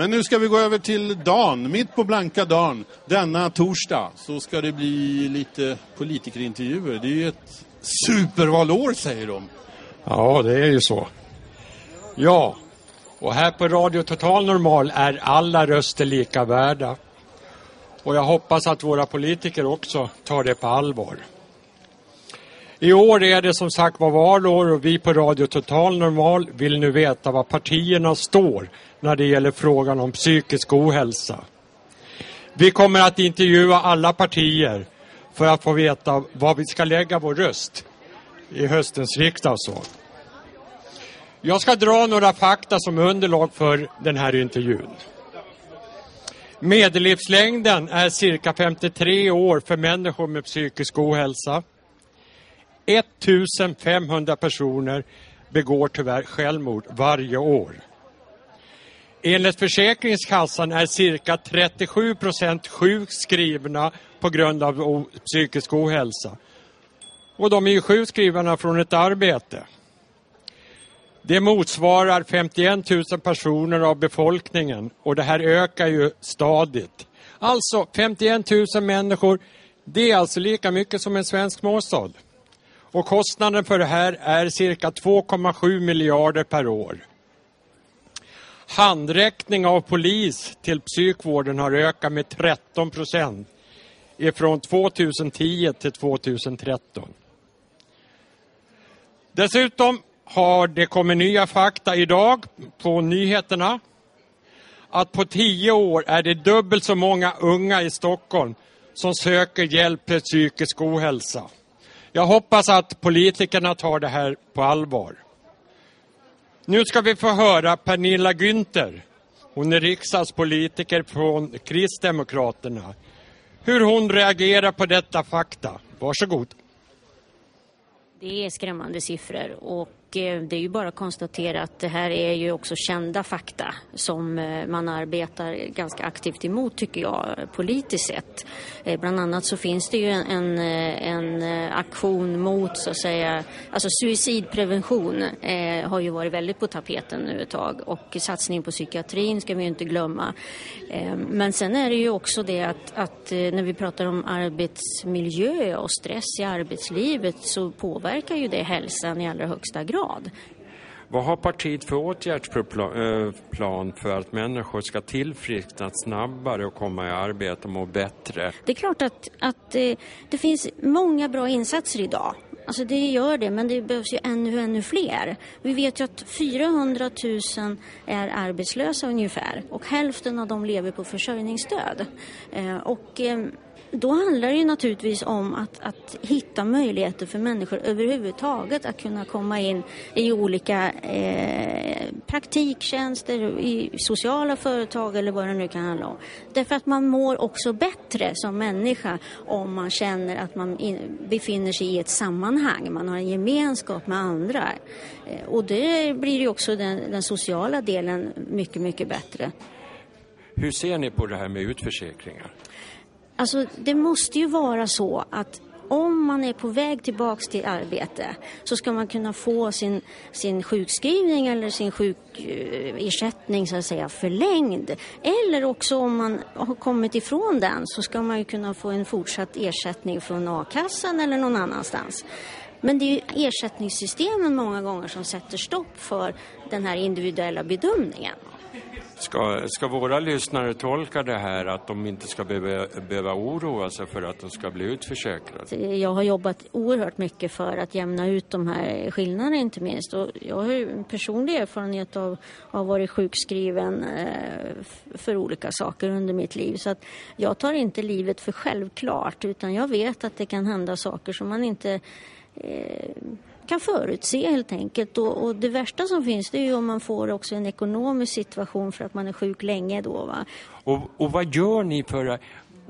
Men nu ska vi gå över till dagen, mitt på blanka dagen. Denna torsdag så ska det bli lite politikerintervjuer. Det är ju ett supervalår säger de. Ja, det är ju så. Ja, och här på Radio Total Normal är alla röster lika värda. Och jag hoppas att våra politiker också tar det på allvar. I år är det som sagt var valår och vi på Radio Total Normal vill nu veta vad partierna står när det gäller frågan om psykisk ohälsa. Vi kommer att intervjua alla partier för att få veta var vi ska lägga vår röst i höstens riksdag så. Jag ska dra några fakta som underlag för den här intervjun. Medellivslängden är cirka 53 år för människor med psykisk ohälsa. 1500 personer begår tyvärr självmord varje år. Enligt Försäkringskassan är cirka 37 procent sjukskrivna på grund av psykisk ohälsa. Och de är ju sjukskrivna från ett arbete. Det motsvarar 51 000 personer av befolkningen och det här ökar ju stadigt. Alltså 51 000 människor, det är alltså lika mycket som en svensk småstad. Och kostnaden för det här är cirka 2,7 miljarder per år. Handräckning av polis till psykvården har ökat med 13 procent ifrån 2010 till 2013. Dessutom har det kommit nya fakta idag på nyheterna. Att på tio år är det dubbelt så många unga i Stockholm som söker hjälp för psykisk ohälsa. Jag hoppas att politikerna tar det här på allvar. Nu ska vi få höra Pernilla Günther. Hon är riksdagspolitiker från Kristdemokraterna. Hur hon reagerar på detta fakta. Varsågod. Det är skrämmande siffror och Eh, det är ju bara att konstatera att det här är ju också kända fakta som eh, man arbetar ganska aktivt emot tycker jag politiskt sett. Eh, bland annat så finns det ju en, en, aktion mot så att säga, alltså suicidprevention eh, har ju varit väldigt på tapeten nu ett tag och satsning på psykiatrin ska vi ju inte glömma. Eh, men sen är det ju också det att, att när vi pratar om arbetsmiljö och stress i arbetslivet så påverkar ju det hälsan i allra högsta grad grad. Vad har partiet för åtgärdsplan eh, för att människor ska tillfriskna snabbare och komma i arbete och må bättre? Det är klart att, att eh, det finns många bra insatser idag. Alltså det gör det, men det behövs ju ännu, ännu fler. Vi vet ju att 400 000 är arbetslösa ungefär och hälften av dem lever på försörjningsstöd. Eh, och då handlar det ju naturligtvis om att, att hitta möjligheter för människor överhuvudtaget att kunna komma in i olika eh, praktiktjänster, i sociala företag eller vad det nu kan handla om. Därför att man mår också bättre som människa om man känner att man in, befinner sig i ett sammanhang, man har en gemenskap med andra. Eh, och det blir ju också den, den sociala delen mycket, mycket bättre. Hur ser ni på det här med utförsäkringar? Alltså, det måste ju vara så att om man är på väg tillbaks till arbete så ska man kunna få sin, sin sjukskrivning eller sin sjukersättning så att säga förlängd. Eller också om man har kommit ifrån den så ska man ju kunna få en fortsatt ersättning från a-kassan eller någon annanstans. Men det är ju ersättningssystemen många gånger som sätter stopp för den här individuella bedömningen. Ska, ska våra lyssnare tolka det här att de inte ska behöva, behöva oroa sig för att de ska bli utförsäkrade? Alltså, jag har jobbat oerhört mycket för att jämna ut de här skillnaderna inte minst. Och jag har ju personlig erfarenhet av att ha varit sjukskriven eh, för olika saker under mitt liv. Så att jag tar inte livet för självklart utan jag vet att det kan hända saker som man inte eh, kan förutse helt enkelt. Och, och, det värsta som finns det är ju om man får också en ekonomisk situation för att man är sjuk länge då. Va? Och, och vad gör ni för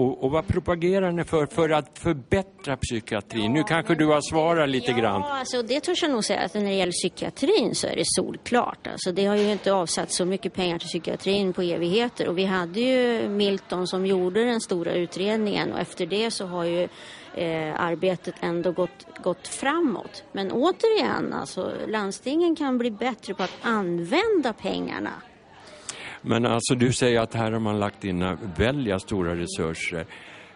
och, och, vad propagerar ni för för att förbättra psykiatrin? Ja, nu kanske du har svarat lite ja, grann. Ja, alltså det törs jag nog säga att när det gäller psykiatrin så är det solklart. Alltså det har ju inte avsatt så mycket pengar till psykiatrin på evigheter och vi hade ju Milton som gjorde den stora utredningen och efter det så har ju eh, arbetet ändå gått, gått framåt. Men återigen, alltså, landstingen kan bli bättre på att använda pengarna. Men alltså du säger att här har man lagt in väldiga stora resurser.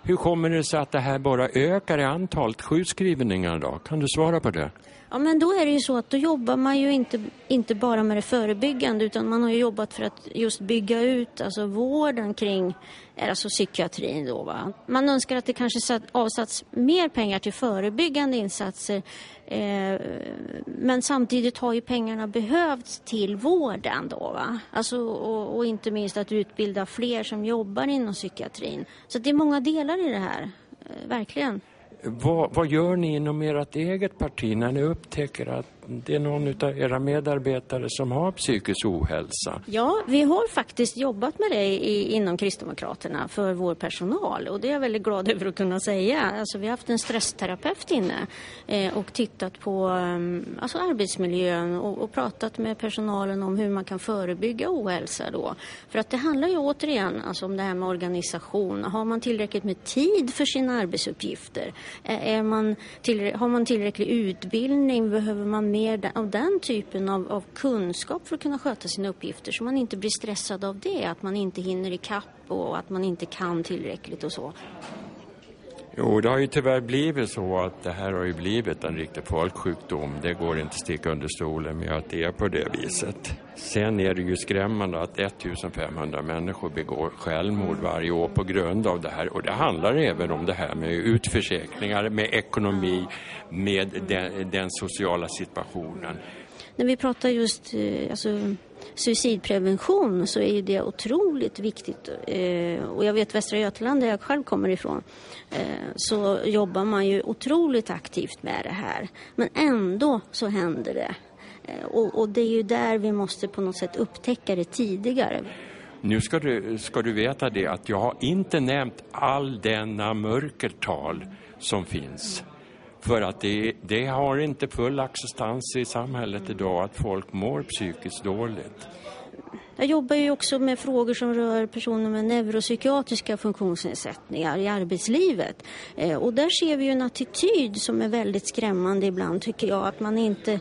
Hur kommer det sig att det här bara ökar i antalet sjukskrivningar då? Kan du svara på det? Ja, men då är det ju så att då jobbar man ju inte, inte bara med det förebyggande utan man har ju jobbat för att just bygga ut alltså vården kring Eh, alltså psykiatrin. Då, va? Man önskar att det kanske satt, avsatts mer pengar till förebyggande insatser eh, men samtidigt har ju pengarna behövts till vården. Då, va? Alltså, och, och inte minst att utbilda fler som jobbar inom psykiatrin. Så det är många delar i det här, eh, verkligen. Vad, vad, gör ni inom ert eget parti när ni upptäcker att det är någon av era medarbetare som har psykisk ohälsa? Ja, vi har faktiskt jobbat med det i, inom Kristdemokraterna för vår personal och det är jag väldigt glad över att kunna säga. Alltså, vi har haft en stressterapeut inne eh, och tittat på eh, alltså arbetsmiljön och, och, pratat med personalen om hur man kan förebygga ohälsa då. För att det handlar ju återigen alltså, om det här med organisation. Har man tillräckligt med tid för sina arbetsuppgifter? Är man till, har man tillräcklig utbildning? Behöver man mer av den typen av, av, kunskap för att kunna sköta sina uppgifter så man inte blir stressad av det, att man inte hinner i kapp och att man inte kan tillräckligt och så. Jo, det har ju tyvärr blivit så att det här har ju blivit en riktig folksjukdom. Det går inte att sticka under stolen med att det är på det viset. Sen är det ju skrämmande att 1500 människor begår självmord varje år på grund av det här. Och det handlar även om det här med utförsäkringar, med ekonomi, med den, den sociala situationen. När vi pratar just eh, alltså, suicidprevention så är det otroligt viktigt. Eh, och jag vet Västra Götaland där jag själv kommer ifrån eh, så jobbar man ju otroligt aktivt med det här. Men ändå så händer det. Eh, och, och det är ju där vi måste på något sätt upptäcka det tidigare. Nu ska du, ska du veta det att jag har inte nämnt all denna mörkertal som finns. För att det, det, har inte full acceptans i samhället idag att folk mår psykiskt dåligt. Jag jobbar ju också med frågor som rör personer med neuropsykiatriska funktionsnedsättningar i arbetslivet. Eh, och där ser vi ju en attityd som är väldigt skrämmande ibland tycker jag. Att man inte,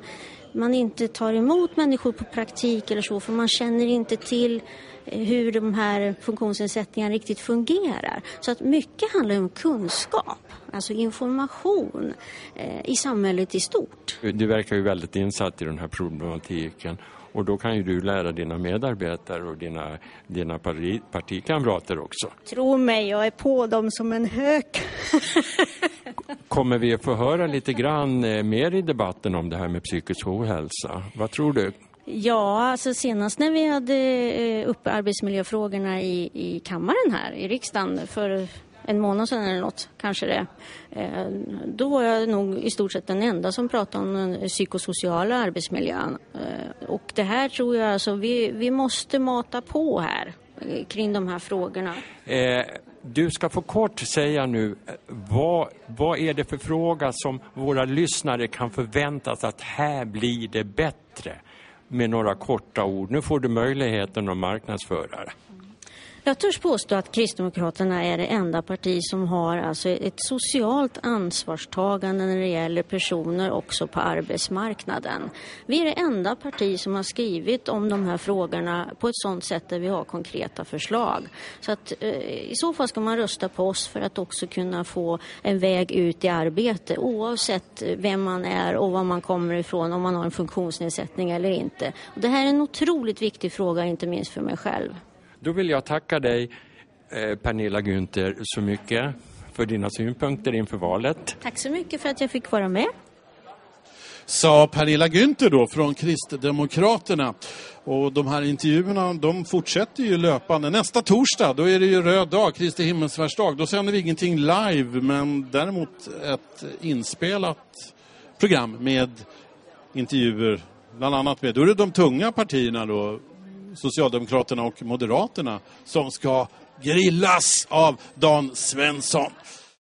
man inte tar emot människor på praktik eller så för man känner inte till eh, hur de här funktionsnedsättningarna riktigt fungerar. Så att mycket handlar om kunskap alltså information eh, i samhället i stort. Du verkar ju väldigt insatt i den här problematiken och då kan ju du lära dina medarbetare och dina, dina partikamrater också. Tro mig, jag är på dem som en hök. Kommer vi att få höra lite grann eh, mer i debatten om det här med psykisk ohälsa? Vad tror du? Ja, alltså senast när vi hade eh, uppe arbetsmiljöfrågorna i, i kammaren här i riksdagen för en månad sedan eller något, kanske det. Eh, då var jag nog i stort sett den enda som pratade om den psykosociala arbetsmiljön. Och det här tror jag, alltså, vi, vi måste mata på här kring de här frågorna. Eh, du ska få kort säga nu, vad, vad är det för fråga som våra lyssnare kan förvänta sig att här blir det bättre? Med några korta ord. Nu får du möjligheten att marknadsföra det. Jag törs påstå att Kristdemokraterna är det enda parti som har alltså ett socialt ansvarstagande när det gäller personer också på arbetsmarknaden. Vi är det enda parti som har skrivit om de här frågorna på ett sådant sätt där vi har konkreta förslag. Så att eh, i så fall ska man rösta på oss för att också kunna få en väg ut i arbete oavsett vem man är och var man kommer ifrån, om man har en funktionsnedsättning eller inte. Och det här är en otroligt viktig fråga, inte minst för mig själv. Då vill jag tacka dig eh, Pernilla Günther så mycket för dina synpunkter inför valet. Tack så mycket för att jag fick vara med. Sa Pernilla Günther då från Kristdemokraterna. Och de här intervjuerna de fortsätter ju löpande. Nästa torsdag då är det ju röd dag, Kristi himmelsfärdsdag. Då sänder vi ingenting live men däremot ett inspelat program med intervjuer. Bland annat med, då är det de tunga partierna då, Socialdemokraterna och Moderaterna som ska grillas av Dan Svensson.